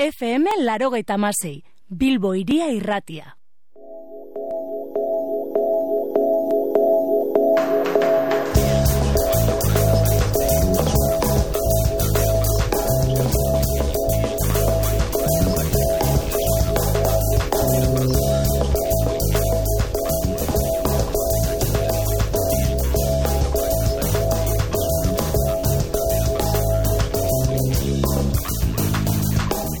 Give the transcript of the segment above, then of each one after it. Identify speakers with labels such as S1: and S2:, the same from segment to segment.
S1: FM larogeita masei, Bilbo iria irratia.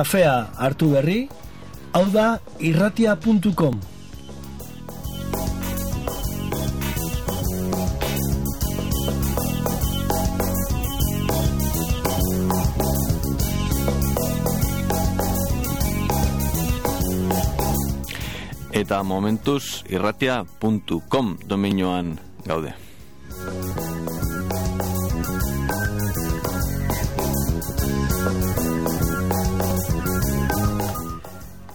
S2: Kafea hartu berri, hau da irratia.com.
S3: Eta momentuz irratia.com domenioan gaude.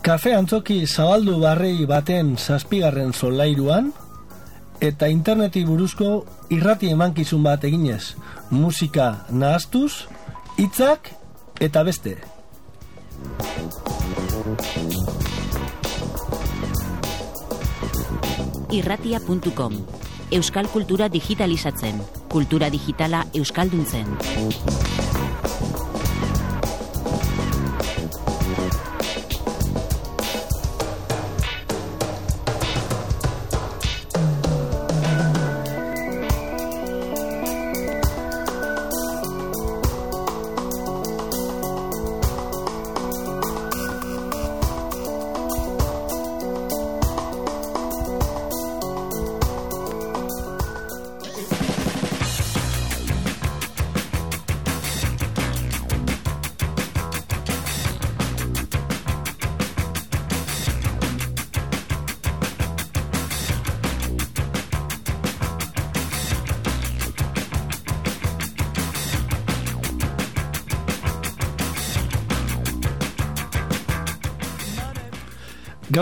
S2: Kafe antzoki zabaldu barrei baten zazpigarren solairuan, eta interneti buruzko irrati emankizun bat eginez, musika nahaztuz, hitzak eta beste.
S4: irratia.com Euskal kultura digitalizatzen, kultura digitala euskalduntzen.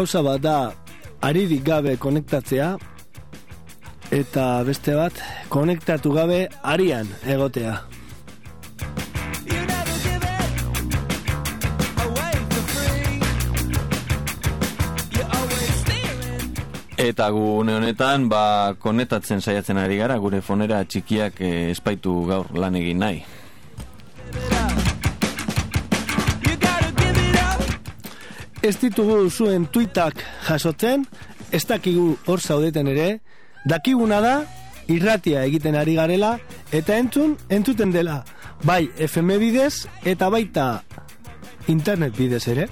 S2: Gauza bat da aririk gabe konektatzea eta beste bat konektatu gabe arian egotea.
S3: Eta gu une honetan, ba, konetatzen saiatzen ari gara, gure fonera txikiak eh, espaitu gaur lan egin nahi.
S2: Ez ditugu zuen tuitak jasotzen, ez dakigu hor zaudeten ere, dakiguna da, irratia egiten ari garela, eta entzun, entzuten dela, bai FM bidez, eta baita internet bidez ere.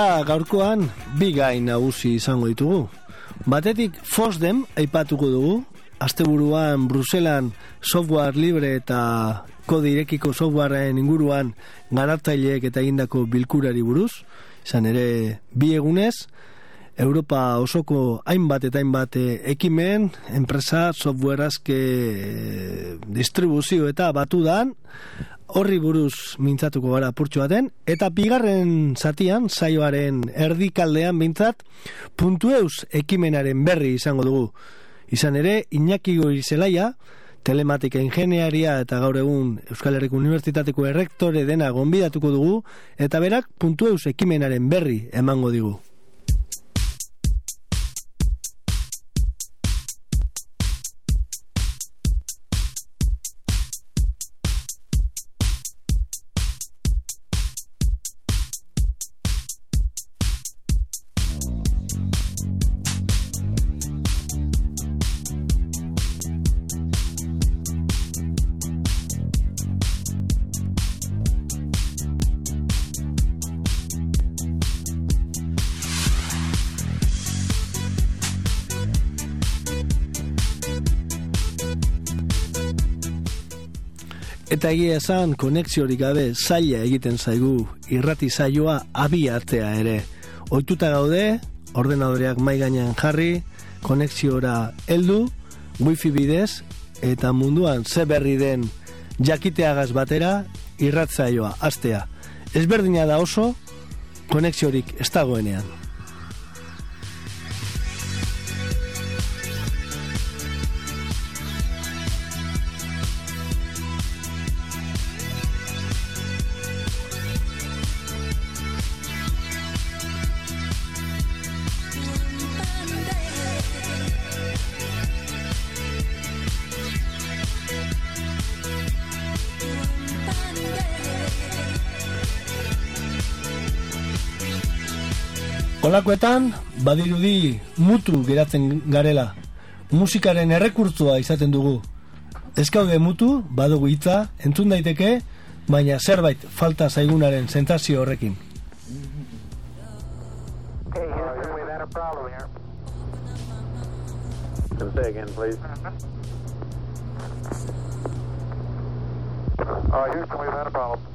S2: Eta gaurkoan bi gai nagusi izango ditugu. Batetik FOSDEM aipatuko dugu, asteburuan Bruselan software libre eta kodirekiko softwareen inguruan garatzaileek eta egindako bilkurari buruz, izan ere bi egunez, Europa osoko hainbat eta hainbat eh, ekimen, enpresa, software azke eh, distribuzio eta batu dan, horri buruz mintzatuko gara purtsu den, eta bigarren zatian, saioaren erdikaldean mintzat, puntu eus ekimenaren berri izango dugu. Izan ere, Iñaki Goizelaia, telematika ingeniaria eta gaur egun Euskal Herriko Unibertsitateko errektore dena gonbidatuko dugu, eta berak puntu eus ekimenaren berri emango digu. Eta egia esan, konexiorik gabe zaila egiten zaigu irrati saioa abiatzea ere. Oituta gaude, ordenadoreak mai gainean jarri, konexiora heldu, wifi bidez, eta munduan ze berri den jakiteagaz batera irratzaioa, astea. Ezberdina da oso, konexiorik ez dagoenean. Olakoetan, badirudi mutu geratzen garela. Musikaren errekurtzua izaten dugu. Ezkaude mutu, badugu hitza, entzun daiteke, baina zerbait falta zaigunaren sentazio horrekin. Say again, please. Uh, Houston, we've had a problem.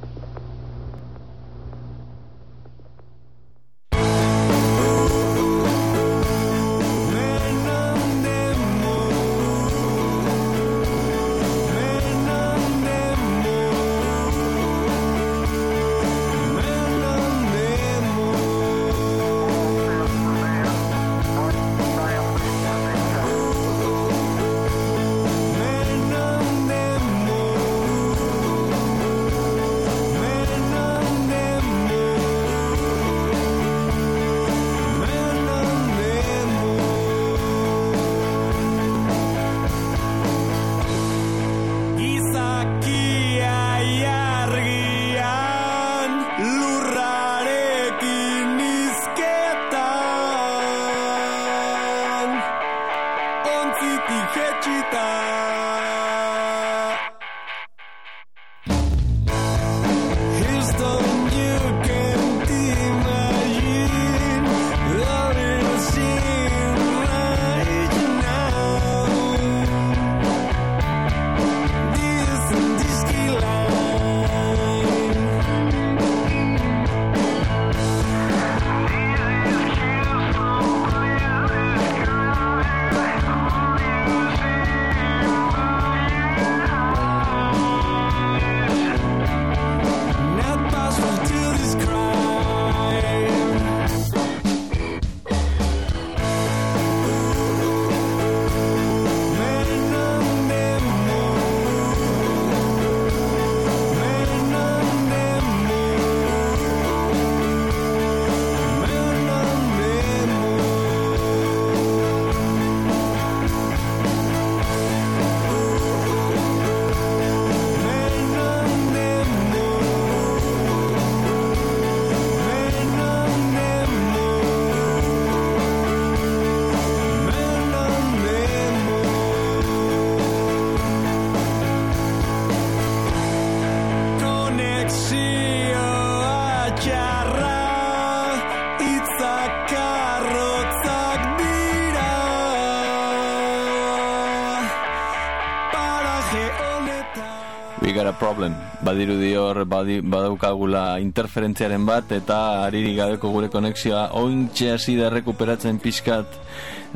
S3: Badi, badaukagula interferentziaren bat, eta ariri gabeko gure konexioa ointxe hasi da rekuperatzen pixkat.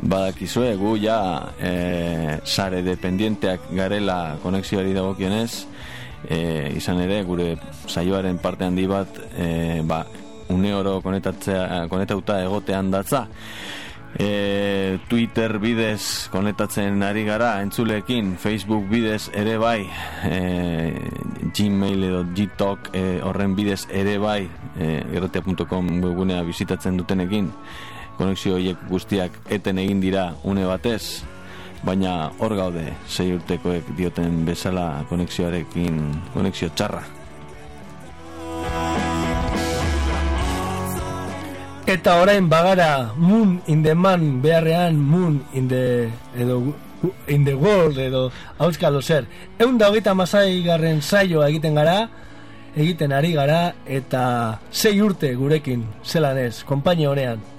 S3: Badakizue, gu ja e, sare dependienteak garela konexioari dagokionez, e, izan ere, gure saioaren parte handi bat, e, ba, une oro konetatzea, konetauta egotean datza. E, Twitter bidez konetatzen ari gara entzulekin, Facebook bidez ere bai e, Gmail edo Gtalk e, horren bidez ere bai e, erratea.com webgunea bizitatzen dutenekin. Konexio horiek guztiak eten egin dira une batez baina hor gaude sei urtekoek dioten bezala konexioarekin konexio txarra.
S2: Eta orain bagara Moon in the Man beharrean Moon in the edo in the world edo auskalo zer. Egun da hogeita masai garren saioa egiten gara, egiten ari gara, eta sei urte gurekin, zelan ez, kompainia honean.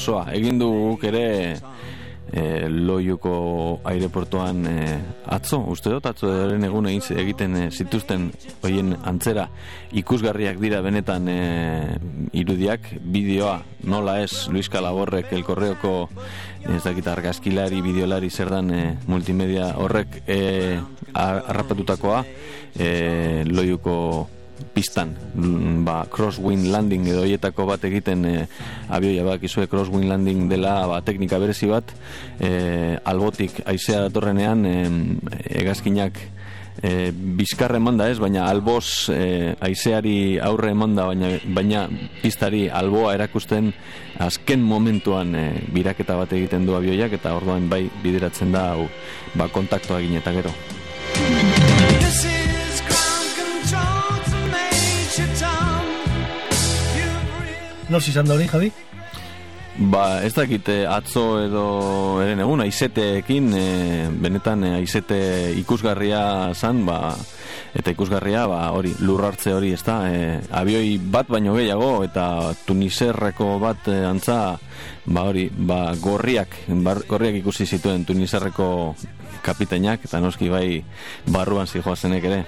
S3: Forzosoa egin du guk ere e, loiuko aireportuan e, atzo, uste dut atzo eren egun egiten e, zituzten hoien antzera. Ikusgarriak dira benetan e, irudiak, bideoa nola ez Luis Calaborrek elkorreoko ez dakit argazkilari, bideolari zer dan e, multimedia horrek e, arrapatutakoa e, loiuko pistan mm, ba, crosswind landing edo hietako bat egiten e, abioia bak izue crosswind landing dela ba, teknika berezi bat e, albotik aizea datorrenean e, egazkinak e, bizkarre emanda ez, baina alboz e, aizeari aurre emanda baina, baina pistari alboa erakusten azken momentuan e, biraketa bat egiten du abioiak eta orduan bai bideratzen da hau ba, kontaktoa egin eta gero
S2: Nos izan da hori, Javi?
S3: Ba, ez dakite atzo edo eren egun, aizeteekin, e, benetan e, aizete ikusgarria zan, ba, eta ikusgarria, ba, hori, lurrartze hori, ez da, e, abioi bat baino gehiago, eta tuniserreko bat e, antza, ba, hori, ba, gorriak, bar, gorriak ikusi zituen tuniserreko kapitainak, eta noski bai, barruan zijoazenek ere.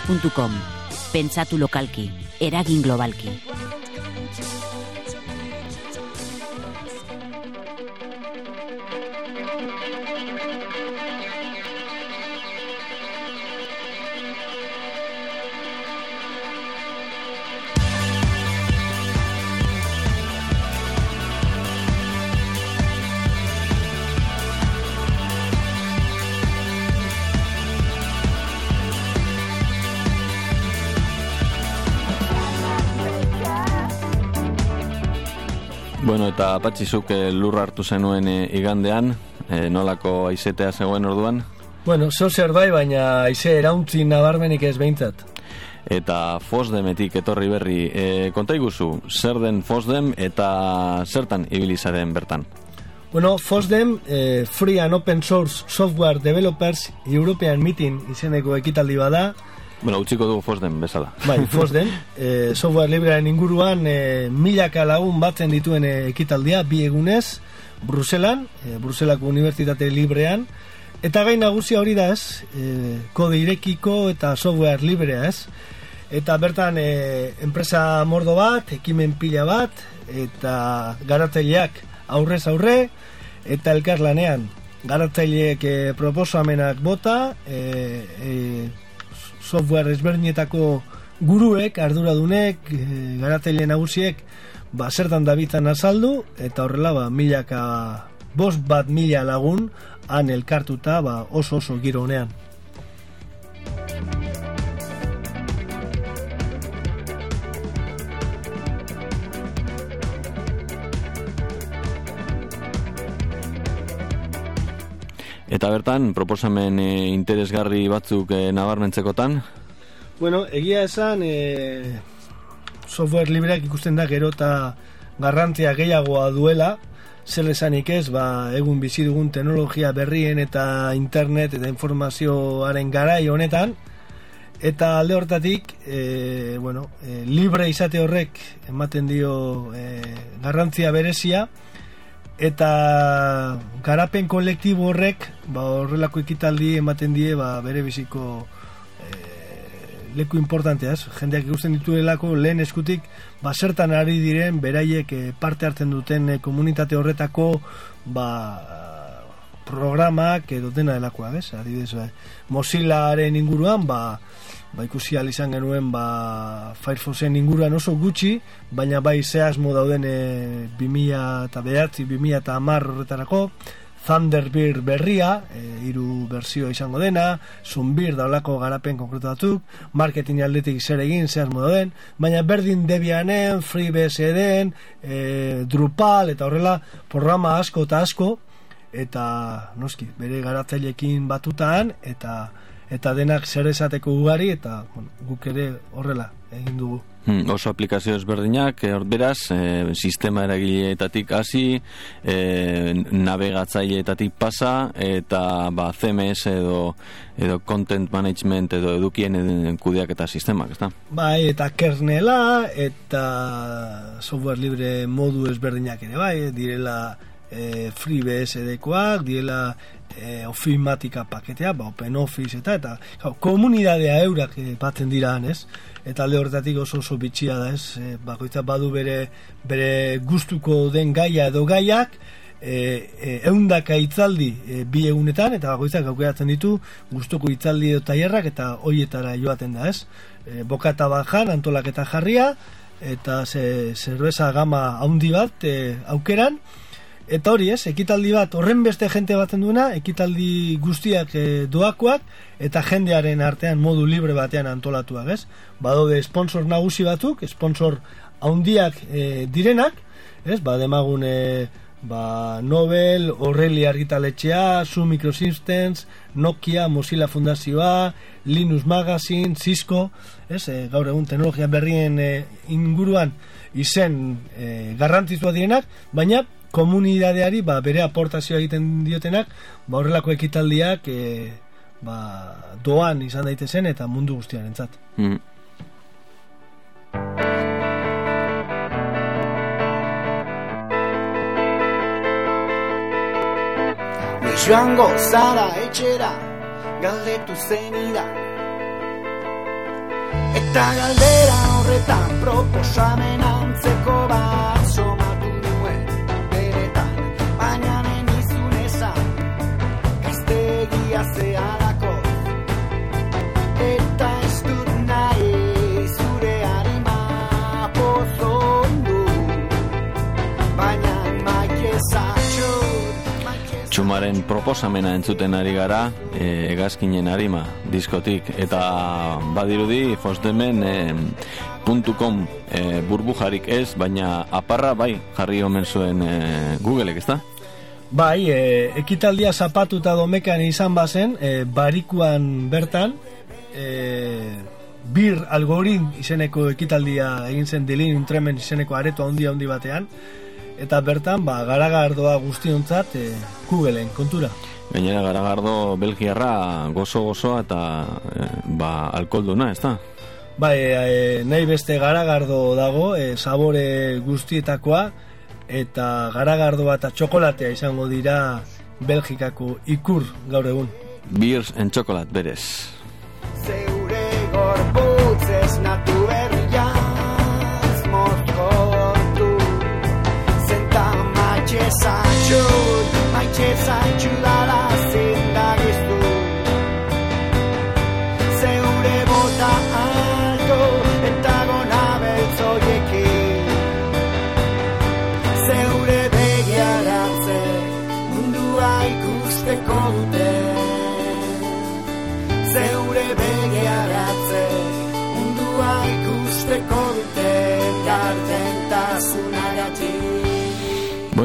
S4: irratia.com Pentsatu lokalki, eragin globalki.
S3: Eta patxizuk eh, lurra hartu zenuen eh, igandean, eh, nolako aizetea zegoen orduan,
S2: Bueno, zo zer bai, baina aize erauntzi nabarmenik ez behintzat.
S3: eta Fosdemetik etorri berri. E, konta iguzu, zer den Fosdem eta zertan ibilizaren bertan?
S2: Bueno, FOSDEM, eh, Free and Open Source Software Developers European Meeting izeneko ekitaldi bada,
S3: Bueno, utziko dugu Fosdem bezala.
S2: bai, FOSDEM, eh, software librearen inguruan eh, milaka lagun batzen dituen eh, ekitaldia, bi egunez, Bruselan, eh, Bruselako Unibertsitate Librean, eta gai nagusia hori da ez, eh, kode irekiko eta software librea ez, eta bertan eh, enpresa mordo bat, ekimen pila bat, eta garatzaileak aurrez aurre, eta elkarlanean. Garatzaileek eh, proposamenak bota, eh, eh, software ezberdinetako guruek, arduradunek, e, garatzaile nagusiek, ba, zertan dabitan azaldu, eta horrela, ba, milaka, bost bat mila lagun, han elkartuta, ba, oso oso giro honean.
S3: Eta bertan, proposamen e, interesgarri batzuk e, nabarmentzekotan,
S2: Bueno, egia esan, e, software libreak ikusten da gero eta garrantzia gehiagoa duela, zer esanik ez, ba, egun bizi dugun teknologia berrien eta internet eta informazioaren garai honetan, eta alde hortatik, e, bueno, e, libre izate horrek ematen dio e, garrantzia berezia, eta garapen kolektibo horrek ba, horrelako ekitaldi ematen die ba, bere biziko leku importantea, ez? Jendeak ikusten dituelako lehen eskutik ba zertan ari diren beraiek eh, parte hartzen duten eh, komunitate horretako ba programak edo dena delakoa, ez? Adibidez, ba, Mozillaren inguruan ba ba ikusi izan genuen ba Firefoxen inguruan oso gutxi, baina bai zehazmo dauden e, 2000 eta behatzi, 2000 eta amar horretarako, Thunderbird berria, e, hiru berzio izango dena, Sunbird daulako garapen konkretu marketing aldetik zer egin, zer modo den, baina berdin Debianen, FreeBSD-en, e, Drupal, eta horrela programa asko eta asko, eta noski, bere garatzailekin batutan, eta eta denak zer esateko ugari, eta bueno, guk ere horrela egin dugu.
S3: Hmm, oso aplikazio ezberdinak, eh, hor beraz, e, sistema eragileetatik hasi, e, navegatzaileetatik pasa, eta ba, CMS edo, edo content management edo edukien ed- kudeak eta sistemak, ezta?
S2: Bai, eta kernela, eta software libre modu ezberdinak ere, bai, direla e, FreeBSD-koak, direla e, ofimatika paketea, ba, OpenOffice eta, eta jau, komunidadea eurak e, batzen dira, ez? Eta alde horretatik oso oso bitxia da, ez? E, bakoitza badu bere, bere gustuko den gaia edo gaiak, e, e, eundaka hitzaldi e, bi egunetan, eta bakoitzak aukeratzen ditu gustuko hitzaldi edo tailerrak eta hoietara joaten da, ez? E, bokata bajan, antolaketa jarria, eta ze, zerbeza gama haundi bat e, aukeran, Eta hori ez, ekitaldi bat horren beste jente baten duena, ekitaldi guztiak e, doakoak, eta jendearen artean modu libre batean antolatuak, ez? Badaude sponsor nagusi batzuk, sponsor haundiak e, direnak, ez? Ba, demagun e, ba, Nobel, Horreli argitaletxea, Su Microsystems, Nokia, Mozilla Fundazioa, Linux Magazine, Cisco, ez? E, gaur egun teknologia berrien e, inguruan izen e, garrantzitsua dienak, baina komunidadeari ba, bere aportazioa egiten diotenak ba, horrelako ekitaldiak e, ba, doan izan daitezen eta mundu guztiarentzat.
S3: Hmm.
S5: Joango zara etxera galdetu zenida Eta galdera horretan proposamen antzeko bat Ia zeharako Eta ez dut nahi Zure harima pozondu. Baina maike zatxut maike
S3: Txumaren proposamena entzuten ari gara, e, egazkinen harima diskotik, eta badirudi fosdemen e, .com e, burbujarik ez, baina aparra bai jarri omen zuen e, Googleek, ezta?
S2: Bai, e, ekitaldia zapatu eta domekan izan bazen, e, barikuan bertan, e, bir algorin izeneko ekitaldia egin zen dilin intremen izeneko areto handi handi batean, eta bertan, ba, garagardoa guztiontzat e, Googleen kontura.
S3: Gainera garagardo Belgiarra gozo-gozoa eta e, ba, alkolduna, ezta?
S2: Bai, e, nahi beste garagardo dago, e, sabore guztietakoa, eta garagardoa eta txokolatea izango dira Belgikako ikur gaur egun.
S3: Beers and chocolate, berez.
S5: Zeure gorputzez natu berriaz mozkortu Zenta maitxe zatxut, maitxe zatxudala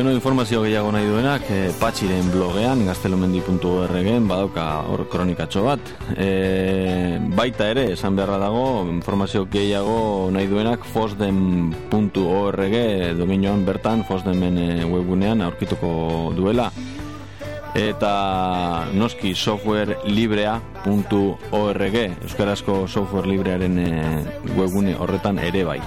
S3: Bueno, informazio gehiago nahi duenak, e, patxiren blogean, gaztelumendi.org-en, badauka hor kronikatxo bat. E, baita ere, esan beharra dago, informazio gehiago nahi duenak, fosden.org dominioan bertan, fosdemen e, webgunean aurkituko duela. Eta noski software librea.org Euskarazko software librearen webgune horretan ere bai.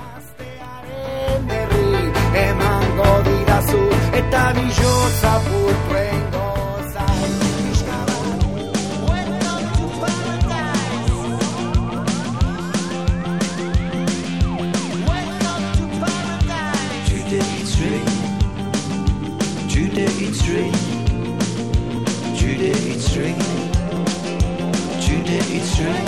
S6: Judy, it's raining. Judy, it's raining.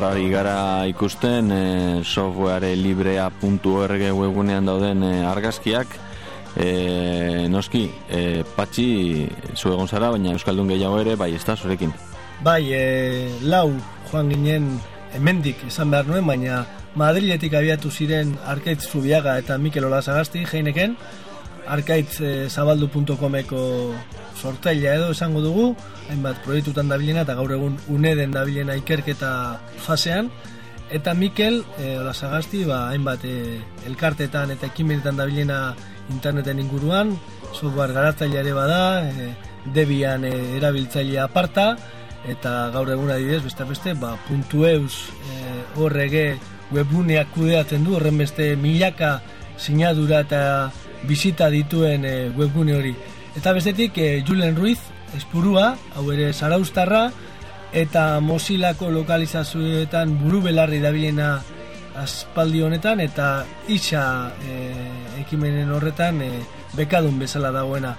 S3: Horrari gara ikusten e, software librea.org webgunean dauden e, argazkiak. E, noski e, patxi zu egon zara baina Euskaldun gehiago ere bai ez da zurekin.
S2: Bai, e, lau joan ginen hemendik esan behar nuen, baina Madriletik abiatu ziren Arkaitz Zubiaga eta Mikel Olazagasti jeineken, arkaitz e, zabaldu.comeko sortaila edo esango dugu, hainbat proiektutan dabilena eta gaur egun uneden dabilena ikerketa fasean, eta Mikel e, Olazagasti ba, hainbat e, elkartetan eta ekimenetan dabilena interneten inguruan, software garatzailea ere bada, e, Debian e, erabiltzailea aparta, eta gaur egun adibidez, beste beste, ba, .eus e, org webguneak kudeatzen du, horren beste milaka sinadura eta bizita dituen e, webgune hori. Eta bestetik, e, Julen Ruiz, espurua, hau ere zaraustarra, eta Mozillako lokalizazioetan buru belarri dabilena aspaldi honetan, eta isa e, ekimenen horretan e, bekadun bezala dagoena.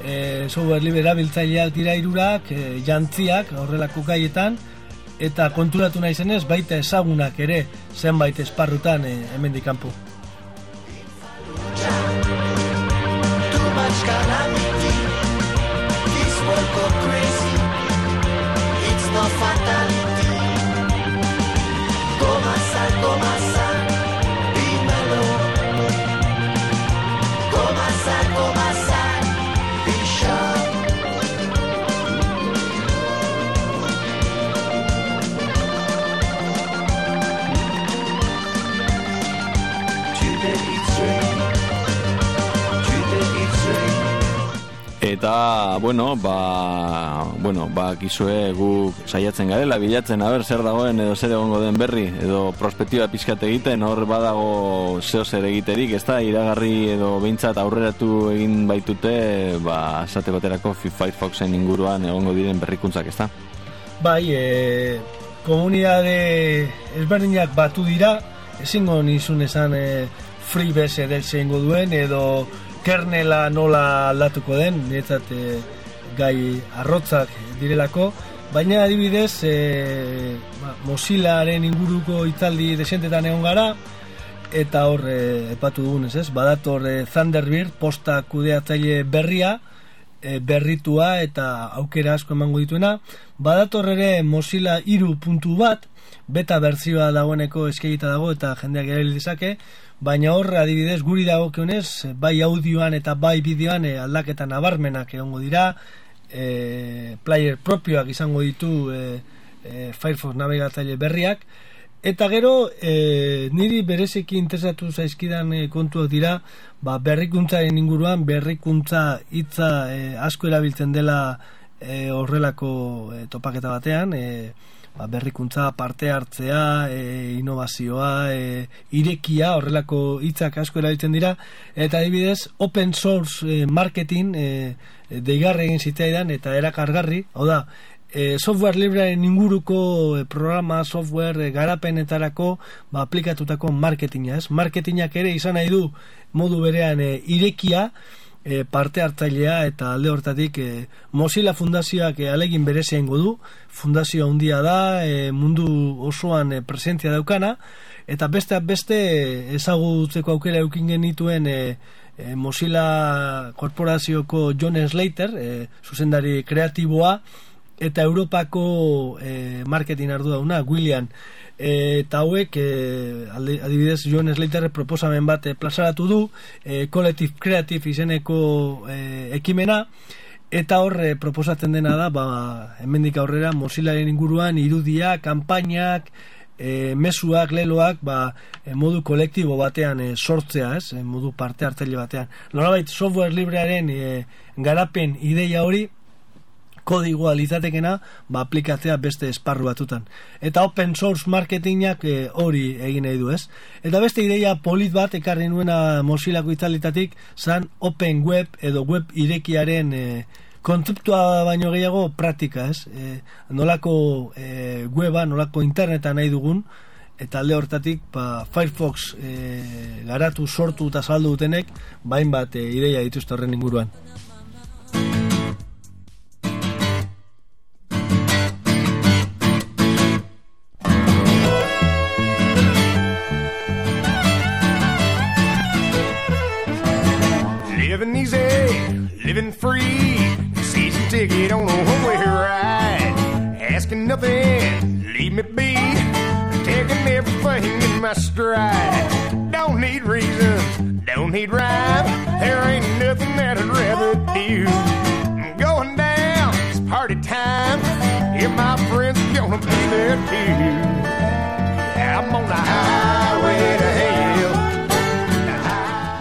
S2: E, software libre erabiltzaileak dira irurak, e, jantziak horrelako gaietan, eta konturatu nahi zenez, baita ezagunak ere zenbait esparrutan e, hemendik kanpo.
S6: escalando.
S3: Eta, bueno, ba, bueno, ba, kizue guk saiatzen garela, bilatzen, haber, zer dagoen edo zer egongo den berri, edo prospektiba pixkat egiten, hor badago zeo zer egiterik, ez da, iragarri edo behintzat aurreratu egin baitute, ba, esate baterako Firefoxen inguruan egongo diren berrikuntzak, ez da?
S2: Bai, e, komunidade ezberdinak batu dira, ezingo nizun esan e, FreeBSD edeltze duen, edo kernela nola aldatuko den, niretzat e, gai arrotzak direlako, baina adibidez e, ba, Mozillaren inguruko itzaldi desentetan egon gara, eta hor e, epatu dugunez, ez? Badator e, Thunderbird posta kudeatzaile berria, e, berritua eta aukera asko emango dituena. Badator ere Mozilla iru puntu bat, beta berzioa dagoeneko eskegita dago eta jendeak erabil dezake, baina hor adibidez guri dagokionez bai audioan eta bai bideoan e, aldaketa nabarmenak egongo dira. E, player propioak izango ditu e, e, Firefox navegatzaile berriak. Eta gero e, niri berezeki interesatu zaizkidan e, kontuak dira ba, berrikuntzaren inguruan berrikuntza hitza e, asko erabiltzen dela e, horrelako e, topaketa batean e, ba, berrikuntza parte hartzea, e, inovazioa, e, irekia, horrelako hitzak asko erabiltzen dira, eta adibidez open source e, marketing e, deigarre egin zitzaidan eta erakargarri, hau da, e, software librearen inguruko e, programa, software e, garapenetarako ba, aplikatutako marketinga, ez? Marketingak ere izan nahi du modu berean e, irekia, e, parte hartzailea eta alde hortatik e, Mozilla Fundazioak e, alegin berezien du. Fundazio handia da e, mundu osoan e, presentzia daukana. Eta beste beste ezagutzeko aukera eukin genituen e, e, Mozilla Korporazioko John Slater e, zuzendari kreatiboa eta Europako e, marketing ardu dauna William. Eta hauek e, adibidez Joan Slater proposamen bat e, plazaratu du e, Collective Creative izeneko e, ekimena. Eta horre proposatzen dena da ba, hemendik aurrera Mozillaren inguruan irudia, kanpainak e, mesuak, leloak ba, e, modu kolektibo batean e, sortzea ez, e, modu parte hartzaile batean. Nolabait software librearen e, garapen ideia hori kodigoa lizatekena ba, aplikatzea beste esparru batutan. Eta open source marketingak eh, hori egin nahi du ez. Eta beste ideia polit bat ekarri nuena Mozillako itzalitatik zan open web edo web irekiaren e, kontzeptua baino gehiago praktika ez. E, nolako e, weba, nolako interneta nahi dugun, eta alde hortatik ba, Firefox e, garatu sortu eta saldu dutenek bain bat e, ideia dituzte horren inguruan. Living free. Season ticket on a one-way ride. Asking nothing, leave me be. Taking everything in my stride. Don't need reasons, don't need rhyme. There ain't nothing that I'd rather do. I'm going down, it's party time. If my friends are gonna be there too. I'm on the highway to.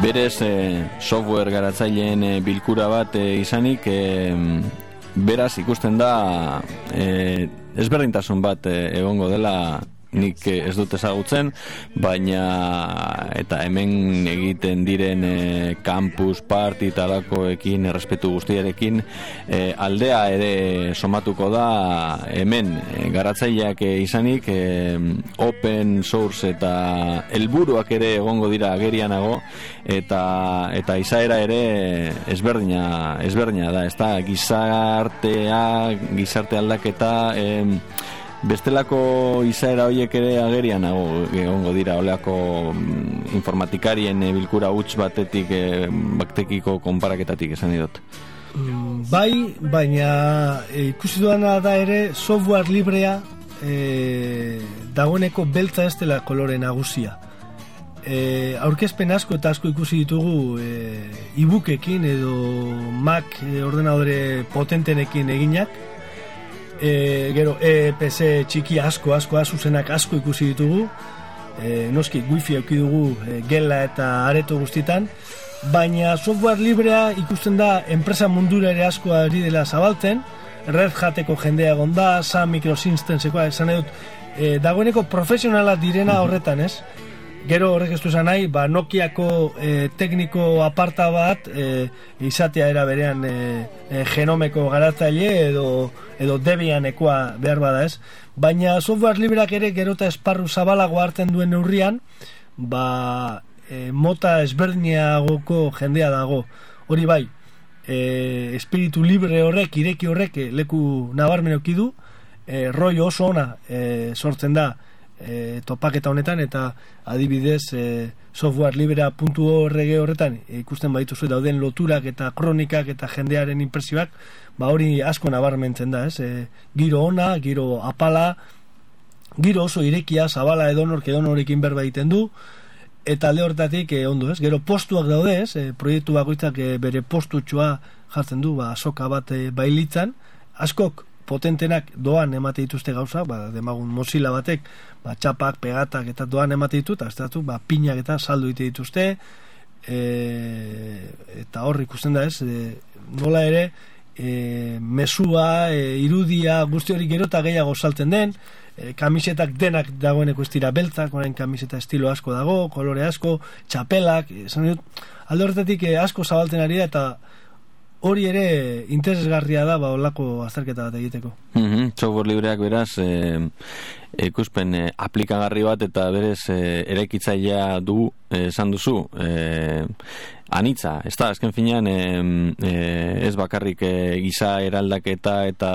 S2: Berez e, software garatzaileen e, bilkura bat e, izanik e, beraz ikusten da e, ezberdintasun bat egongo dela nik ez dut ezagutzen, baina eta hemen egiten diren e, campus party talakoekin errespetu guztiarekin e, aldea ere somatuko da hemen. Garatzaileak izanik e, open source eta helburuak ere egongo dira agerianago eta eta izaera ere ezberdina ezberdina da, ezta? Gizartea gizarte aldaketa e, Bestelako izaera horiek ere agerian nago egongo dira oleako mm, informatikarien e, bilkura huts batetik e, baktekiko konparaketatik esan dut. Mm, bai, baina e, ikusi duana da ere software librea e, dagoeneko beltza ez dela kolore nagusia. E, aurkezpen asko eta asko ikusi ditugu e, e edo Mac e, ordenadore potentenekin eginak, e, gero EPC txiki asko asko zuzenak asko ikusi ditugu. E, noski wifi auki dugu e, gela eta areto guztitan baina software librea ikusten da enpresa mundura ere asko ari dela zabaltzen, Red Hateko jendea egon da, Sun Microsystemseko esan dut, e, dagoeneko profesionala direna horretan, ez? Gero horrek ez du esan nahi, ba, Nokiako e, tekniko aparta bat e, izatea era berean e, e, genomeko garatzaile edo, edo Debianekoa behar bada ez. Baina software libreak ere gero eta esparru zabalago hartzen duen neurrian, ba, e, mota ezberdiniagoko jendea dago. Hori bai, e, espiritu libre horrek, ireki horrek leku nabarmen du, e, roi oso ona e, sortzen da e, topaketa honetan, eta adibidez e, softwarelibera.org horretan e, ikusten baditu dauden loturak eta kronikak eta jendearen impresioak, ba hori asko nabarmentzen da, ez? E, giro ona, giro apala, giro oso irekia, zabala edonork edonorekin berba egiten du, eta alde hortatik eh, ondo ez, gero postuak daude ez, eh, proiektu bakoitzak eh, bere postutxoa jartzen du, ba, soka bat eh, bailitzan, askok potentenak doan emate dituzte gauza, ba, demagun mozila batek, ba, txapak, pegatak eta doan emate ditu, eta ez ba, pinak eta saldu ite dituzte, e, eta hor ikusten da ez, e, nola ere, e, mesua, e, irudia, guzti hori gero eta gehiago saltzen den, e, kamisetak denak dagoeneko ez dira beltzak, orain kamiseta estilo asko dago, kolore asko, txapelak, esan dut, alde horretatik e, asko zabalten ari da, eta hori ere interesgarria da, ba, olako azterketa bat egiteko.
S3: Mm -hmm, software libreak beraz, e, ikuspen e, aplikagarri bat eta berez e, erekitzailea du esan duzu e, anitza, ez da, azken finean e, ez bakarrik e, giza eraldaketa eta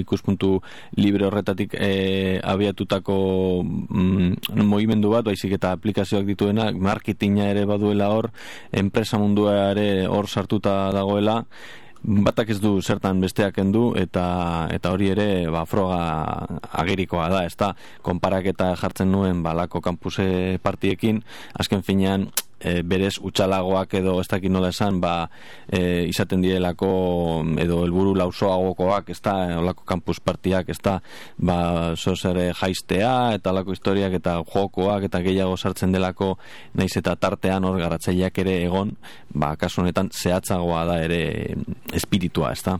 S3: ikuspuntu libre horretatik e, abiatutako mm, movimendu bat, baizik eta aplikazioak dituena, marketinga ere baduela hor, enpresa mundua ere hor sartuta dagoela, batak ez du zertan besteak endu eta eta hori ere ba, froga agerikoa da, ezta? Konparaketa jartzen nuen balako kampuse partiekin, azken finean e, berez utxalagoak edo ez dakit nola esan, ba, e, izaten direlako edo helburu lausoagokoak, ez da, olako kampus partiak, ez da, ba, ere jaistea, eta olako historiak, eta jokoak, eta gehiago sartzen delako, naiz eta tartean hor garatzaileak ere egon, ba, kasu honetan zehatzagoa da ere espiritua, ez da.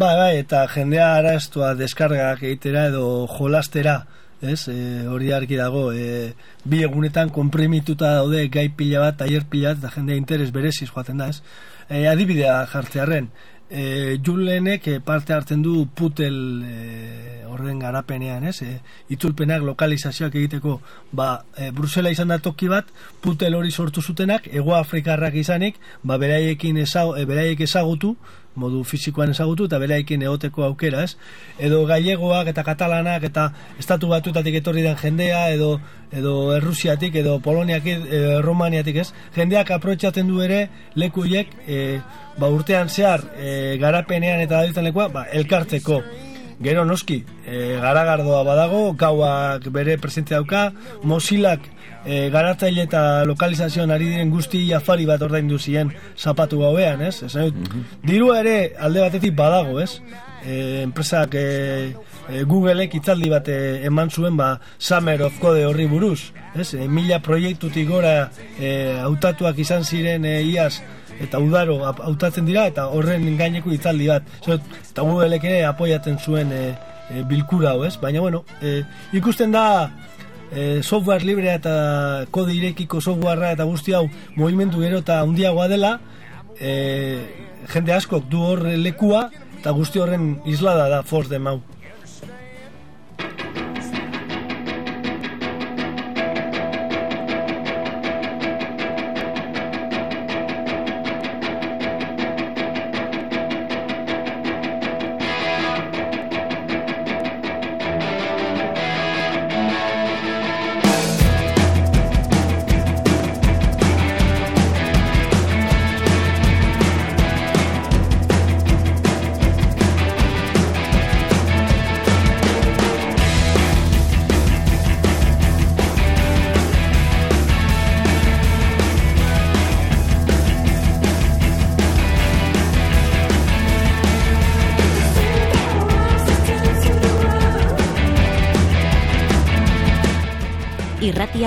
S2: Bai, bai, eta jendea araztua deskargak egitera edo jolastera, ez, e, hori argi dago, e, bi egunetan konprimituta daude gai pila bat, taier pila bat, eta jendea interes bereziz joaten da, ez. E, adibidea jartzearen, e, julenek parte hartzen du putel e, orden garapenean, ez, e, itzulpenak lokalizazioak egiteko, ba, e, Brusela izan da toki bat, putel hori sortu zutenak, ego Afrikarrak izanik, ba, beraiekin ezag, e, beraiek ezagutu, modu fisikoan ezagutu eta beraikin egoteko aukera, ez? Edo gallegoak eta katalanak eta estatu batutatik etorri den jendea edo edo Errusiatik edo Poloniatik edo Romaniatik, ez? Jendeak aprotxatzen du ere lekuiek e, ba urtean zehar e, garapenean eta dabiltzen lekua, ba, elkartzeko. Gero noski, e, garagardoa badago, gauak bere presentzia dauka, mosilak e, garatzaile eta lokalizazioan ari diren guzti afari bat ordaindu zien zapatu gauean, ez? Ez, mm Dirua ere alde batetik badago, ez? E, enpresak e, e, Googleek itzaldi bat e, eman zuen ba, Summer of Code horri buruz, ez? E, mila proiektutik gora e, hautatuak izan ziren e, iaz eta udaro hautatzen dira eta horren gaineko itzaldi bat. Zot, eta Googleek ere apoiatzen zuen e, bilkura hau, ez? Baina bueno, e, ikusten da e, software librea eta kode irekiko softwarea eta guzti hau movimentu gero eta handiagoa dela e, jende askok du hor lekua eta guzti horren islada da force de mau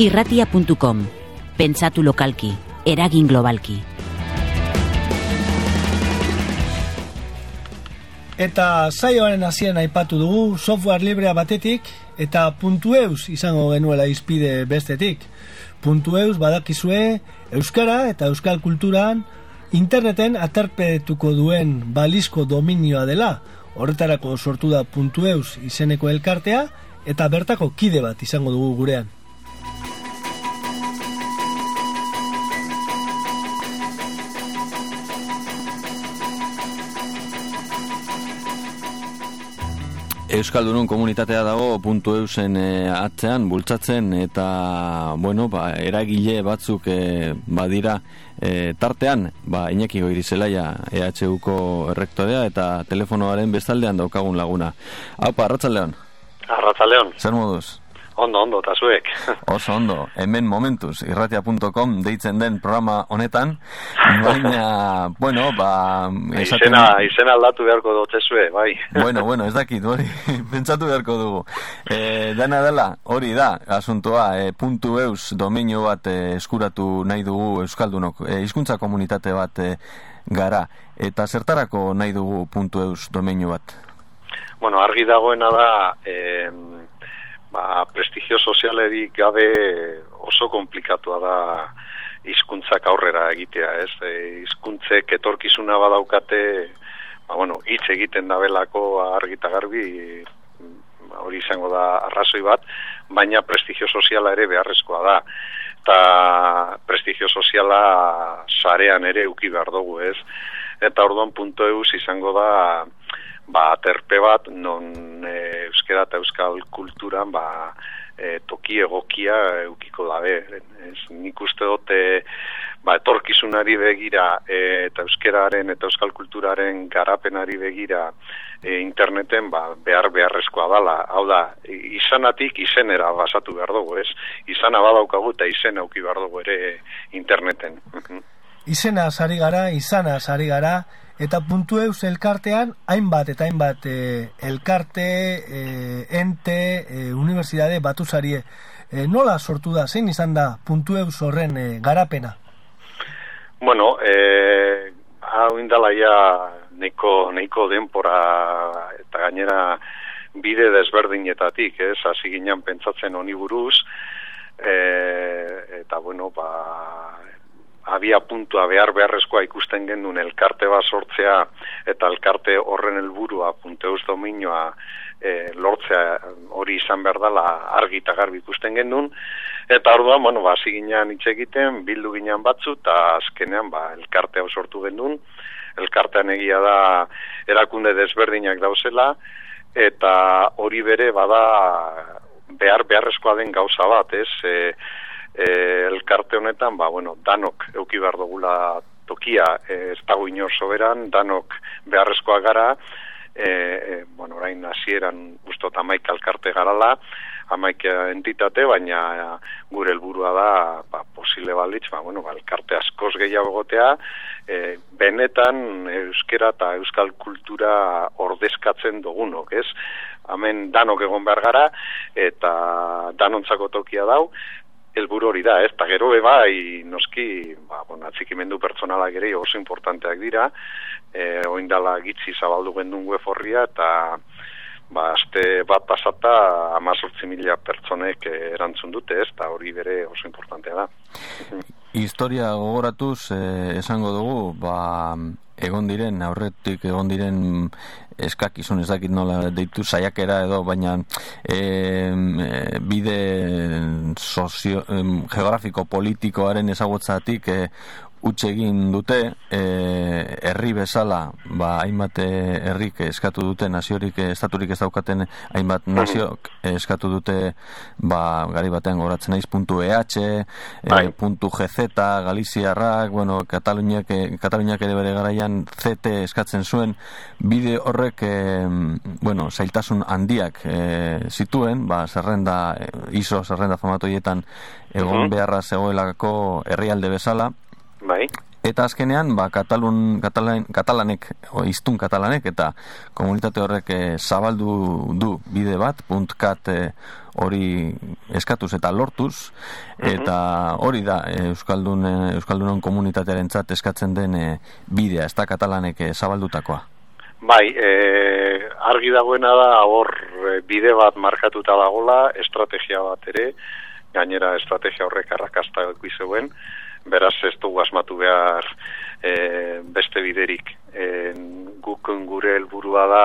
S4: irratia.com. Pentsatu lokalki, eragin globalki.
S2: Eta saioaren hasieran aipatu dugu software librea batetik eta puntueus izango genuela izpide bestetik. Puntueus badakizue euskara eta euskal kulturan interneten aterpetuko duen balizko dominioa dela. Horretarako sortu da puntueus izeneko elkartea eta bertako kide bat izango dugu gurean.
S3: Euskaldunun komunitatea dago puntu eusen e, atzean, bultzatzen, eta, bueno, ba, eragile batzuk e, badira e, tartean, ba, Iñaki Goirizelaia EHUko errektorea eta telefonoaren bestaldean daukagun laguna. Hau, Arratzaldeon?
S7: Arratzaldeon.
S3: Zer moduz?
S7: Ondo, ondo, eta zuek.
S3: Oso ondo, hemen momentuz, irratia.com deitzen den programa honetan, baina, bueno, ba...
S7: Esaten... Izena, izena aldatu beharko dut zue, bai.
S3: Bueno, bueno, ez dakit, hori, pentsatu beharko dugu. E, dena dela, hori da, asuntoa, e, puntu eus dominio bat e, eskuratu nahi dugu Euskaldunok, e, hizkuntza komunitate bat e, gara, eta zertarako nahi dugu puntu eus dominio bat?
S7: Bueno, argi dagoena da... Eh, ba, prestigio sozialerik gabe oso komplikatua da hizkuntzak aurrera egitea, ez? E, hizkuntzek etorkizuna badaukate, ba, bueno, hitz egiten dabelako argita garbi, ba, hori izango da arrazoi bat, baina prestigio soziala ere beharrezkoa da. Eta prestigio soziala sarean ere uki behar dugu, ez? Eta orduan punto eus izango da ba, terpe bat non e, euskera eta euskal kulturan ba, e, toki egokia eukiko dabe. Ez, nik uste dute ba, etorkizunari begira e, eta euskeraren eta euskal kulturaren garapenari begira e, interneten ba, behar beharrezkoa dala. Hau da, izanatik izenera basatu behar dugu, ez? Izana badaukagu eta izen auki behar dugu ere interneten.
S2: Izena sari gara, izana sari gara, Eta puntu eus elkartean, hainbat eta hainbat e, elkarte, e, ente, e, universidade batu zarie. E, nola sortu da, zein izan da puntu eus horren e, garapena?
S7: Bueno, e, hau indala ja neiko, neiko denpora eta gainera bide desberdinetatik, ez, hasi ginen pentsatzen honi buruz, e, eta bueno, ba, abia puntua behar beharrezkoa ikusten gendun elkarte bat sortzea eta elkarte horren helburua punteuz dominioa e, lortzea hori izan behar dela argi eta garbi ikusten gendun eta orduan, bueno, ba, ginean hitz egiten, bildu ginean batzu eta azkenean ba, elkarte hau sortu gendun elkartean egia da erakunde desberdinak dauzela eta hori bere bada behar beharrezkoa den gauza bat, ez? E, e, elkarte honetan, ba, bueno, danok euki behar dugula tokia, e, ez dago inor soberan, danok beharrezkoa gara, e, e, bueno, orain hasieran guztot amaik elkarte garala, amaik entitate, baina gure helburua da, ba, posile balitz, ba, bueno, ba, elkarte askoz gehiago gotea, e, benetan euskera eta euskal kultura ordezkatzen dugunok, ez? Hemen danok egon behar gara, eta danontzako tokia dau, helburu hori da, ez, eta gero bai noski, ba, bon, atzikimendu pertsonalak ere oso importanteak dira, e, oindala gitzi zabaldu gendun web horria, eta ba, aste bat pasata amazortzi mila pertsonek eh, erantzun dute, ez, eta hori bere oso importantea da.
S3: Historia gogoratuz eh, esango dugu, ba, egon diren, aurretik egon diren eskakizun ez dakit nola deitu saiakera edo, baina e, bide sozio, geografiko politikoaren ezagutzatik e, utxe egin dute e, herri bezala ba, hainbat e, herrik eskatu dute naziorik e, estaturik ez daukaten hainbat naziok e, eskatu dute ba, gari batean goratzen naiz puntu EH e,
S7: Bai.
S3: puntu GZ Galiziarrak bueno, Kataluniak, e, Kataluniak ere bere garaian ZT eskatzen zuen. Bide horrek e, bueno, zailtasun handiak e, zituen ba, zerrenda, e, iso zerrenda formatoietan egon beharra zegoelako herrialde bezala
S7: Bai,
S3: Eta azkenean, ba, katalun, katalan, katalanek, o, iztun katalanek, eta komunitate horrek eh, zabaldu du bide bat, .kat eh, hori eskatuz eta lortuz, eta hori da eh, Euskaldun, Euskaldunon komunitatearen eskatzen den eh, bidea, ez da katalanek eh, zabaldutakoa.
S7: bai, e, argi dagoena da hor e, bide bat markatuta dagola, estrategia bat ere, gainera estrategia horrek arrakasta zeuen, beraz ez dugu asmatu behar e, beste biderik. E, guk gure helburua da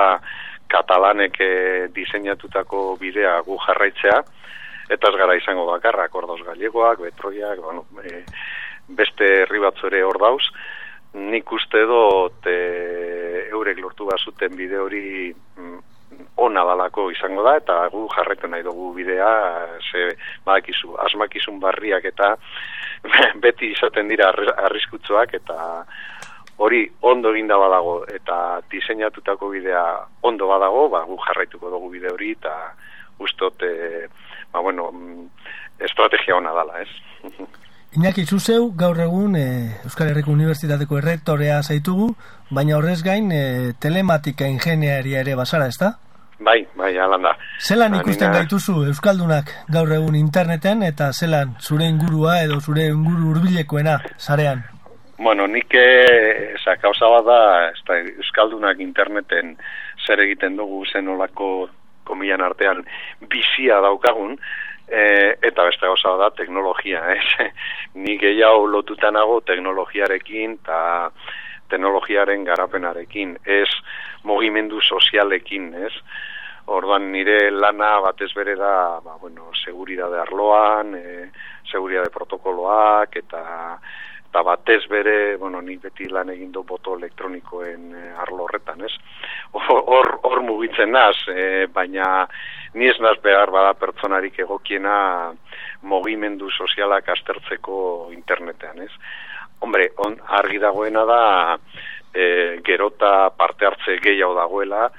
S7: katalanek e, diseinatutako bidea gu jarraitzea, eta ez gara izango bakarrak, ordoz gallegoak, betroiak, bueno, e, beste herri batzu ere hor dauz, nik uste dut e, eurek lortu bazuten bide hori mm, ona dalako izango da, eta gu jarretu nahi dugu bidea, ze badakizu, asmakizun barriak eta beti izaten dira arri- arriskutsuak, eta hori ondo eginda badago, eta diseinatutako bidea ondo badago, ba, gu jarraituko dugu bide hori, eta ustot, e, ba, bueno, mm, estrategia ona dala, ez?
S2: Iñaki Zuzeu, gaur egun e, Euskal Herriko Unibertsitateko errektorea zaitugu, baina horrez gain e, telematika ingeniaria ere bazara, ezta?
S7: Bai, bai, alan da.
S2: Zelan
S7: Ba,
S2: ikusten
S7: nina-
S2: gaituzu Euskaldunak gaur egun interneten eta zelan zure ingurua edo zure inguru hurbilekoena sarean?
S7: Bueno, nik eh, esa kausa bat da, da, Euskaldunak interneten zer egiten dugu zenolako komilan artean bizia daukagun, e, eta beste gauza da teknologia, ez? Ni gehiago lotuta nago teknologiarekin eta teknologiaren garapenarekin, ez mugimendu sozialekin, ez? Orduan nire lana batez bere da, ba, bueno, seguridade arloan, e, seguridade protokoloak, eta eta batez bere, bueno, nik beti lan egin du boto elektronikoen e, arlo horretan, ez? Hor, hor mugitzen naz, e, baina ni ez naz behar bada pertsonarik egokiena mugimendu sozialak aztertzeko internetean, ez? Hombre, on, argi dagoena da e, gerota parte hartze gehiago dagoela,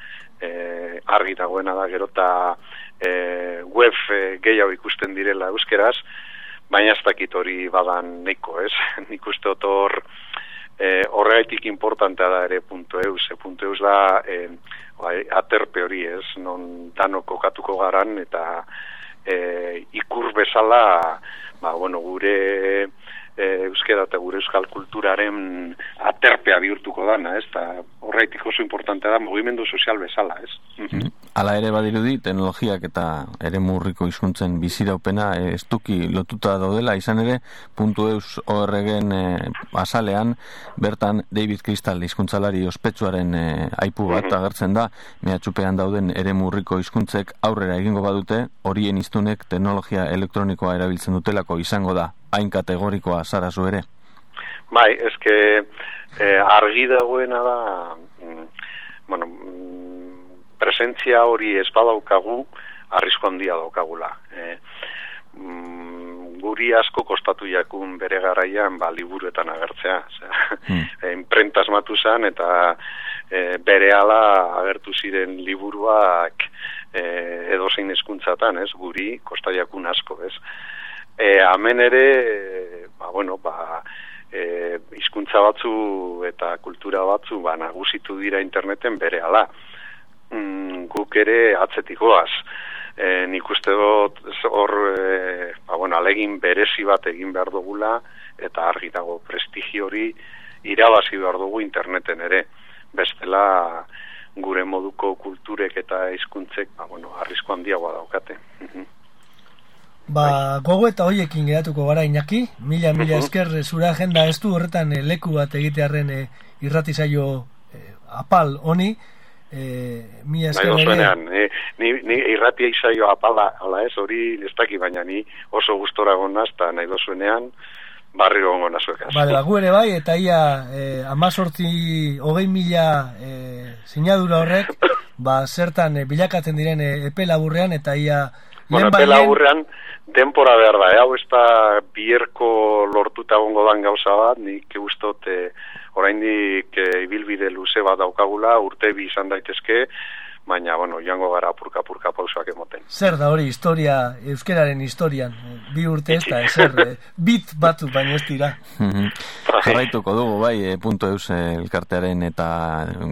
S7: e, argi dagoena da gerota e, web e, gehiago ikusten direla euskeraz, baina ez dakit hori badan neiko, ez? Nik uste dut hor e, horregaitik importantea da ere puntu eus, e, puntu eus da e, bai, aterpe hori, ez? Non danok kokatuko garan eta e, ikur bezala ba, bueno, gure e, euskera eta gure euskal kulturaren aterpea bihurtuko dana, ez? Ta horreitik oso importantea da mugimendu sozial bezala, ez? Mhm.
S3: Hala ere badirudi, teknologiak eta ere murriko hizkuntzen biziraupena estuki lotuta daudela, izan ere, puntu eus horregen eh, azalean, bertan David Crystal hizkuntzalari ospetsuaren eh, aipu bat agertzen da, mehatxupean dauden ere murriko hizkuntzek aurrera egingo badute, horien iztunek teknologia elektronikoa erabiltzen dutelako izango da, hain kategorikoa zara zu ere.
S7: Bai, eske eh, argi dagoena da, mm, bueno, mm, presentzia hori ez badaukagu, arrisko handia daukagula. Eh, mm, guri asko kostatu jakun bere garaian ba, liburuetan agertzea. Osea,
S3: Hmm.
S7: eh, imprenta asmatu zen eta e, bere agertu ziren liburuak e, edozein hezkuntzatan, ez, guri kostaiakun asko, ez. E, hemen ere, e, ba, bueno, ba, e, hizkuntza batzu eta kultura batzu ba, nagusitu dira interneten bere ala. Mm, guk ere atzetikoaz. E, nik uste dut hor, e, ba, bueno, alegin berezi bat egin behar dugula eta argi dago prestigio hori irabazi behar dugu interneten ere. Bestela gure moduko kulturek eta hizkuntzek ba, bueno, arrisko handiagoa daukate.
S2: Ba, gogo eta hoiekin geratuko gara inaki, mila mila
S7: Mhm.
S2: esker eh, zure agenda ez du horretan eh, leku bat egitearren eh, irratizaio eh, apal honi, eh, mila
S7: Nahi
S2: esker
S7: dozuenean, ni, ni, ni irratia izaio apala, ala ez, hori ez daki, baina ni oso gustora gonaz, eta nahi dozuenean, barriro gongo nazuekaz.
S2: Bale, ba, ere bai, eta ia eh, amazortzi hogei mila eh, sinadura horrek, ba, zertan eh, bilakatzen diren eh, epe laburrean, eta ia
S7: Bueno,
S2: lehenbailehen-
S7: pela aurrean, denpora behar da, eh? hau ez da bierko lortuta gongo dan gauza bat, nik ustot eh, oraindik eh, ibilbide luze bat daukagula, urte bi izan daitezke, baina, bueno, joango gara apurka-apurka pausoak emoten.
S2: Zer da hori historia, euskeraren historian, eh, bi urte ez da, ezer, eh, bit batu baino ez dira.
S3: Mhm. Jarraituko dugu, bai, e, punto eus eh, elkartearen eta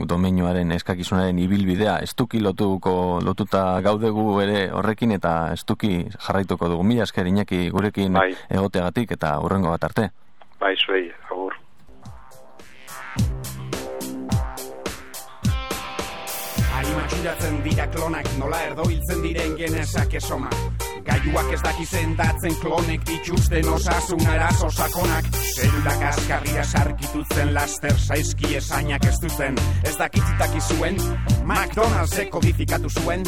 S3: domenioaren eskakizunaren ibilbidea, estuki lotuko, lotuta gaudegu ere horrekin eta estuki jarraituko dugu. Mila esker Iñaki gurekin
S7: Bai.
S3: egoteagatik eta urrengo bat arte.
S7: Bai, zuei, agur.
S8: Ari matxuratzen dira klonak nola erdo hiltzen diren genesak esoma. Gaiuak ez daki zendatzen klonek dituzten osasun arazo sakonak. Zelulak askarria sarkitutzen laster saizki esainak ez duten. Ez dakitzitaki zuen, McDonald'sek kodifikatu zuen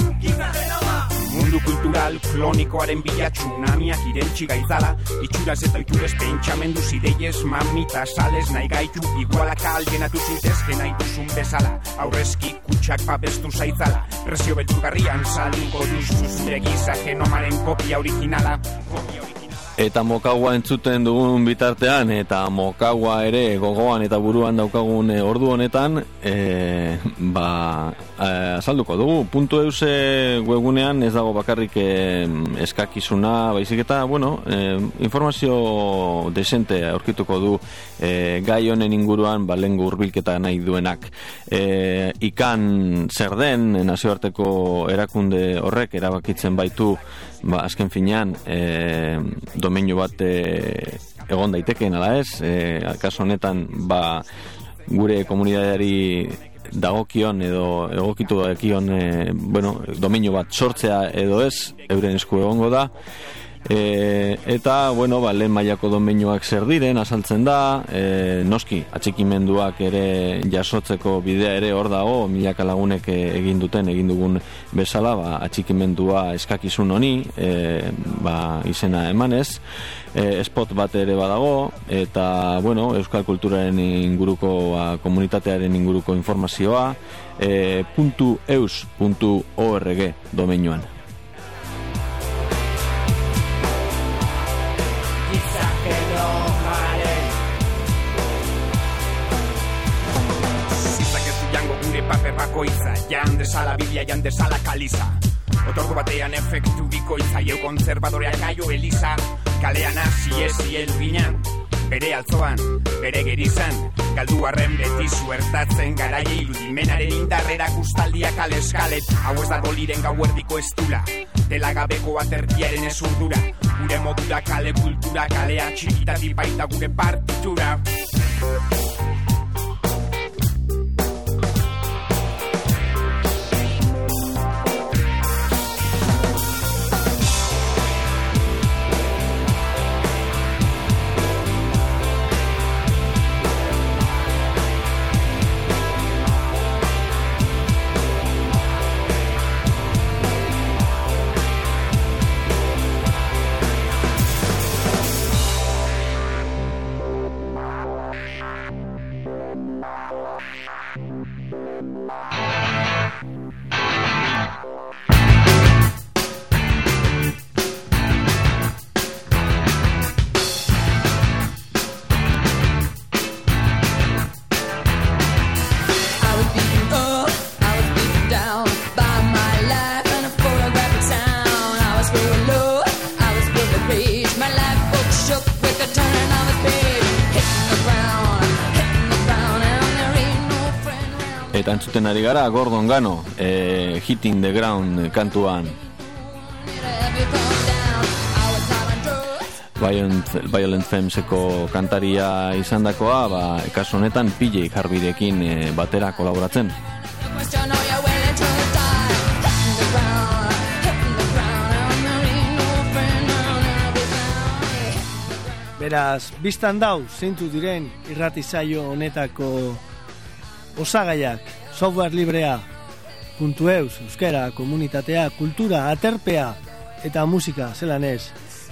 S8: Mundu kultural klonikoaren bila tsunamiak irentxi gaitzala Itxuraz eta itxurez pentsamendu zideiez mamita sales nahi gaitu. Igualak alienatu zintezke nahi duzun bezala. Aurrezki kutsak babestu zaitzala Presio beltzugarrian salinko duzu zure giza genomaren kopia originala. Kopia originala
S3: Eta mokaua entzuten dugun bitartean, eta mokaua ere gogoan eta buruan daukagun eh, ordu honetan, e, ba, eh, azalduko dugu. Puntu euse webgunean ez dago bakarrik eh, eskakizuna, baizik eta, bueno, eh, informazio desente aurkituko du eh, gai honen inguruan, ba, lengu urbilketa nahi duenak. Eh, ikan zer den, nazioarteko erakunde horrek erabakitzen baitu, ba, azken finean, e, domeinu bat e, egon daitekeen ala ez, e, kaso honetan, ba, gure komunidadeari dagokion edo egokitu dagokion e, bueno, domeinu bat sortzea edo ez, euren esku egongo da, E, eta, bueno, ba, lehen mailako domeinuak zer diren, azaltzen da, e, noski, atxikimenduak ere jasotzeko bidea ere hor dago, milaka lagunek e, egin duten, egin dugun bezala, ba, atxikimendua eskakizun honi, e, ba, izena emanez, e, spot bat ere badago, eta, bueno, euskal kulturaren inguruko, ba, komunitatearen inguruko informazioa, e, puntu eus, puntu org domeinuan.
S8: Bakoitza Jan desala biblia, jan desala kaliza Otorgo batean efektu bikoitza. Jau kontzerbadoreak aio eliza Kalean hasi ezi elbinan Bere altzoan, bere gerizan. Galdu arren beti suertatzen Garaia iludimenaren indarrera Kustaldiak aleskalet Hau ez dago liren gauerdiko estula. Dela gabeko atertiaren ezurdura Gure modura kale kultura Kalea txikitatik baita gure partitura
S3: ari gara Gordon Gano e, Hitting the Ground kantuan Violent, Violent Femseko kantaria izandakoa ba, kasu honetan PJ Harbirekin e, eh, batera kolaboratzen
S2: Beraz, biztan dau, zeintu diren irratizaio honetako osagaiak software librea, puntu eus, euskera, komunitatea, kultura, aterpea eta musika, zelan ez,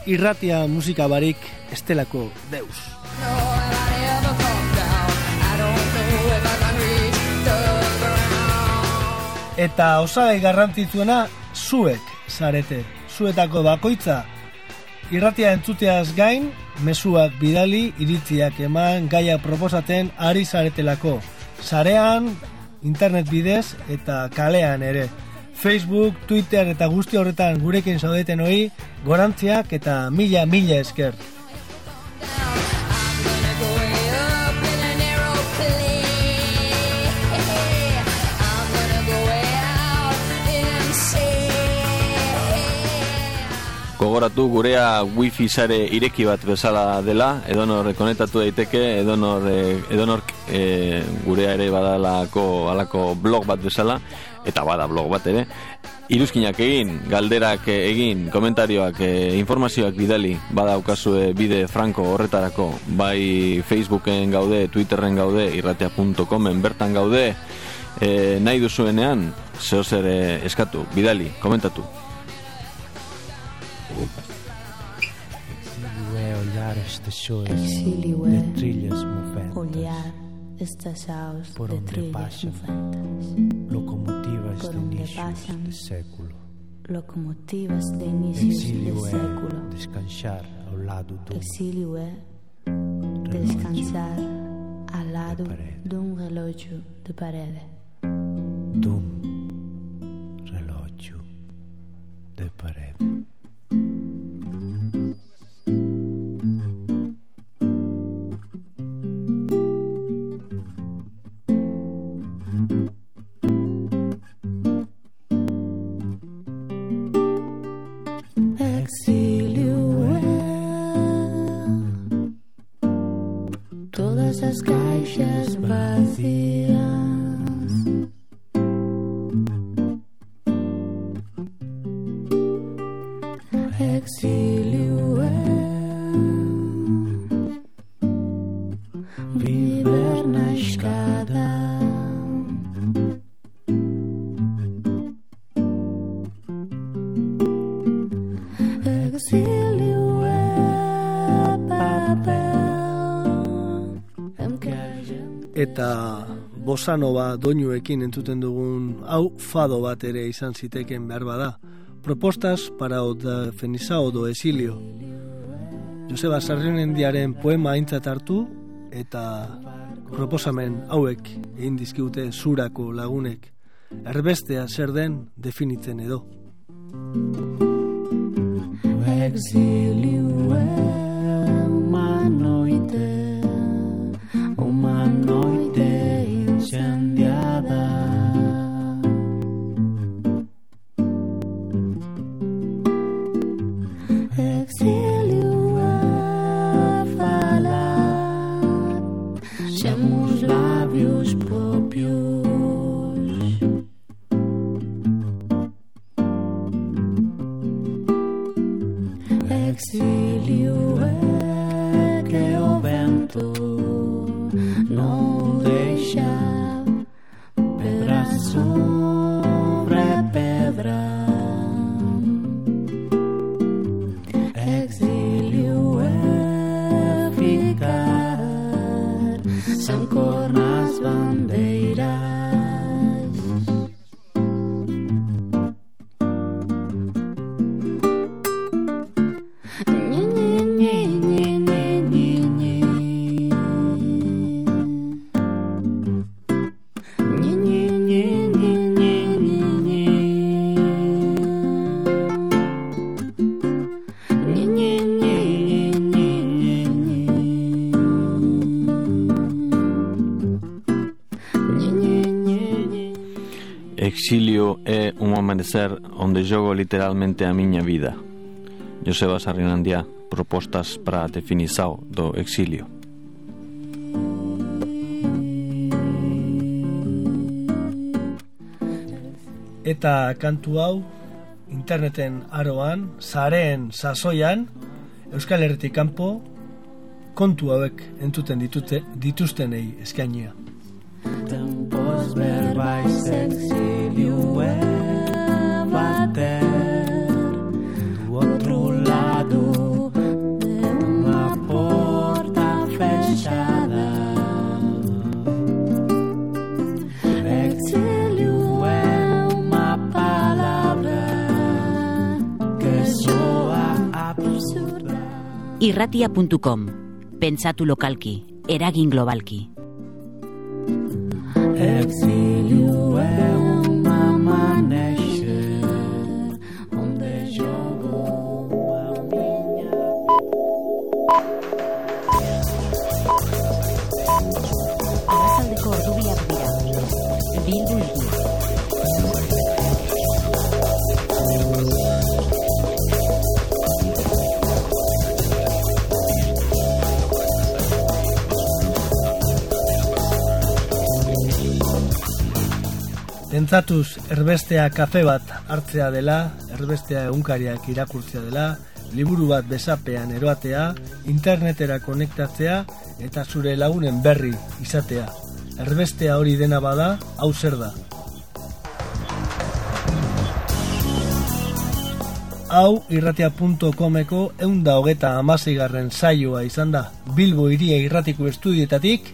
S2: irratia musika barik estelako deus. Eta osagai garrantzitsuena zuek zarete. Zuetako bakoitza irratia entzuteaz gain, mezuak bidali, iritziak eman, gaia proposaten ari zaretelako. Sarean, internet bidez eta kalean ere. Facebook, Twitter eta guzti horretan gurekin zaudeten hori, gorantziak eta mila-mila esker.
S3: Gogoratu gurea wifi sare ireki bat bezala dela, edonor konektatu daiteke, edonor, eh, edonork eh, gurea ere badalako alako blog bat bezala, eta bada blog bat ere, iruzkinak egin, galderak egin, komentarioak, eh, informazioak bidali, badaukazue bide franco horretarako, bai Facebooken gaude, Twitterren gaude, irratea.comen bertan gaude, eh, nahi duzuenean, zehozer eh, eskatu, bidali, komentatu.
S9: Exílio é olhar estas chores
S10: Exílio
S9: de
S10: é
S9: trilhas moventas,
S10: olhar estas aos
S9: por
S10: de
S9: onde
S10: trilhas
S9: passam
S10: moventas,
S9: locomotivas
S10: Por
S9: de inícios
S10: passam
S9: de século.
S10: locomotivas de inícios de
S9: Exílio é
S10: século.
S9: descansar ao lado do
S10: Exílio é descansar ao lado
S9: parede.
S10: de um relógio de parede.
S9: dum relógio de parede.
S2: Eta bosanova doinuekin entzuten dugun hau fado bat ere izan ziteken behar bada. Propostas para o da Fenisao do Exilio. Joseba Sarrionendiaren poema aintzat hartu eta proposamen hauek egin dizkigute zurako lagunek. Erbestea zer den definitzen edo.
S10: Exílio
S3: un amanecer onde jogo literalmente a miña vida. Joseba Sarrinandia, propostas para a definição do exilio.
S2: Eta kantu hau interneten aroan, sareen sasoian, Euskal Herritik kanpo, kontu hauek entzuten ditute, dituztenei eskainia.
S9: Tempos verbais
S4: Irratia.com. Pentsatu lokalki, eragin globalki.
S9: Exílio
S2: Pentsatuz erbestea kafe bat hartzea dela, erbestea egunkariak irakurtzea dela, liburu bat besapean eroatea, internetera konektatzea eta zure lagunen berri izatea. Erbestea hori dena bada, hau zer da. Hau irratia.comeko eunda hogeta amaseigarren saioa izan da Bilbo iria irratiko estudietatik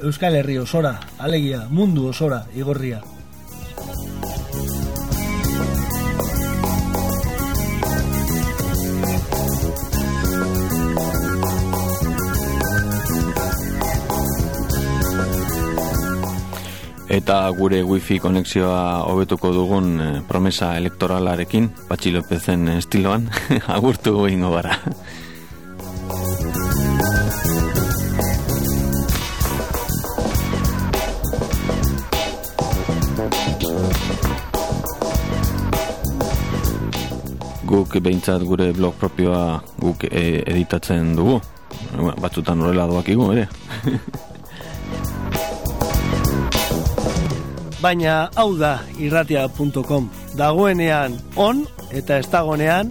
S2: Euskal Herri osora, alegia, mundu osora, igorria.
S3: Eta gure wifi konexioa hobetuko dugun eh, promesa elektoralarekin, Patxi Lopezen estiloan, agurtu ingo bara. Guk behintzat gure blog propioa guk eh, editatzen dugu. Ba, Batzutan horrela doakigu, ere.
S2: Baina hau da irratia.com. Dagoenean on eta ez dagoenean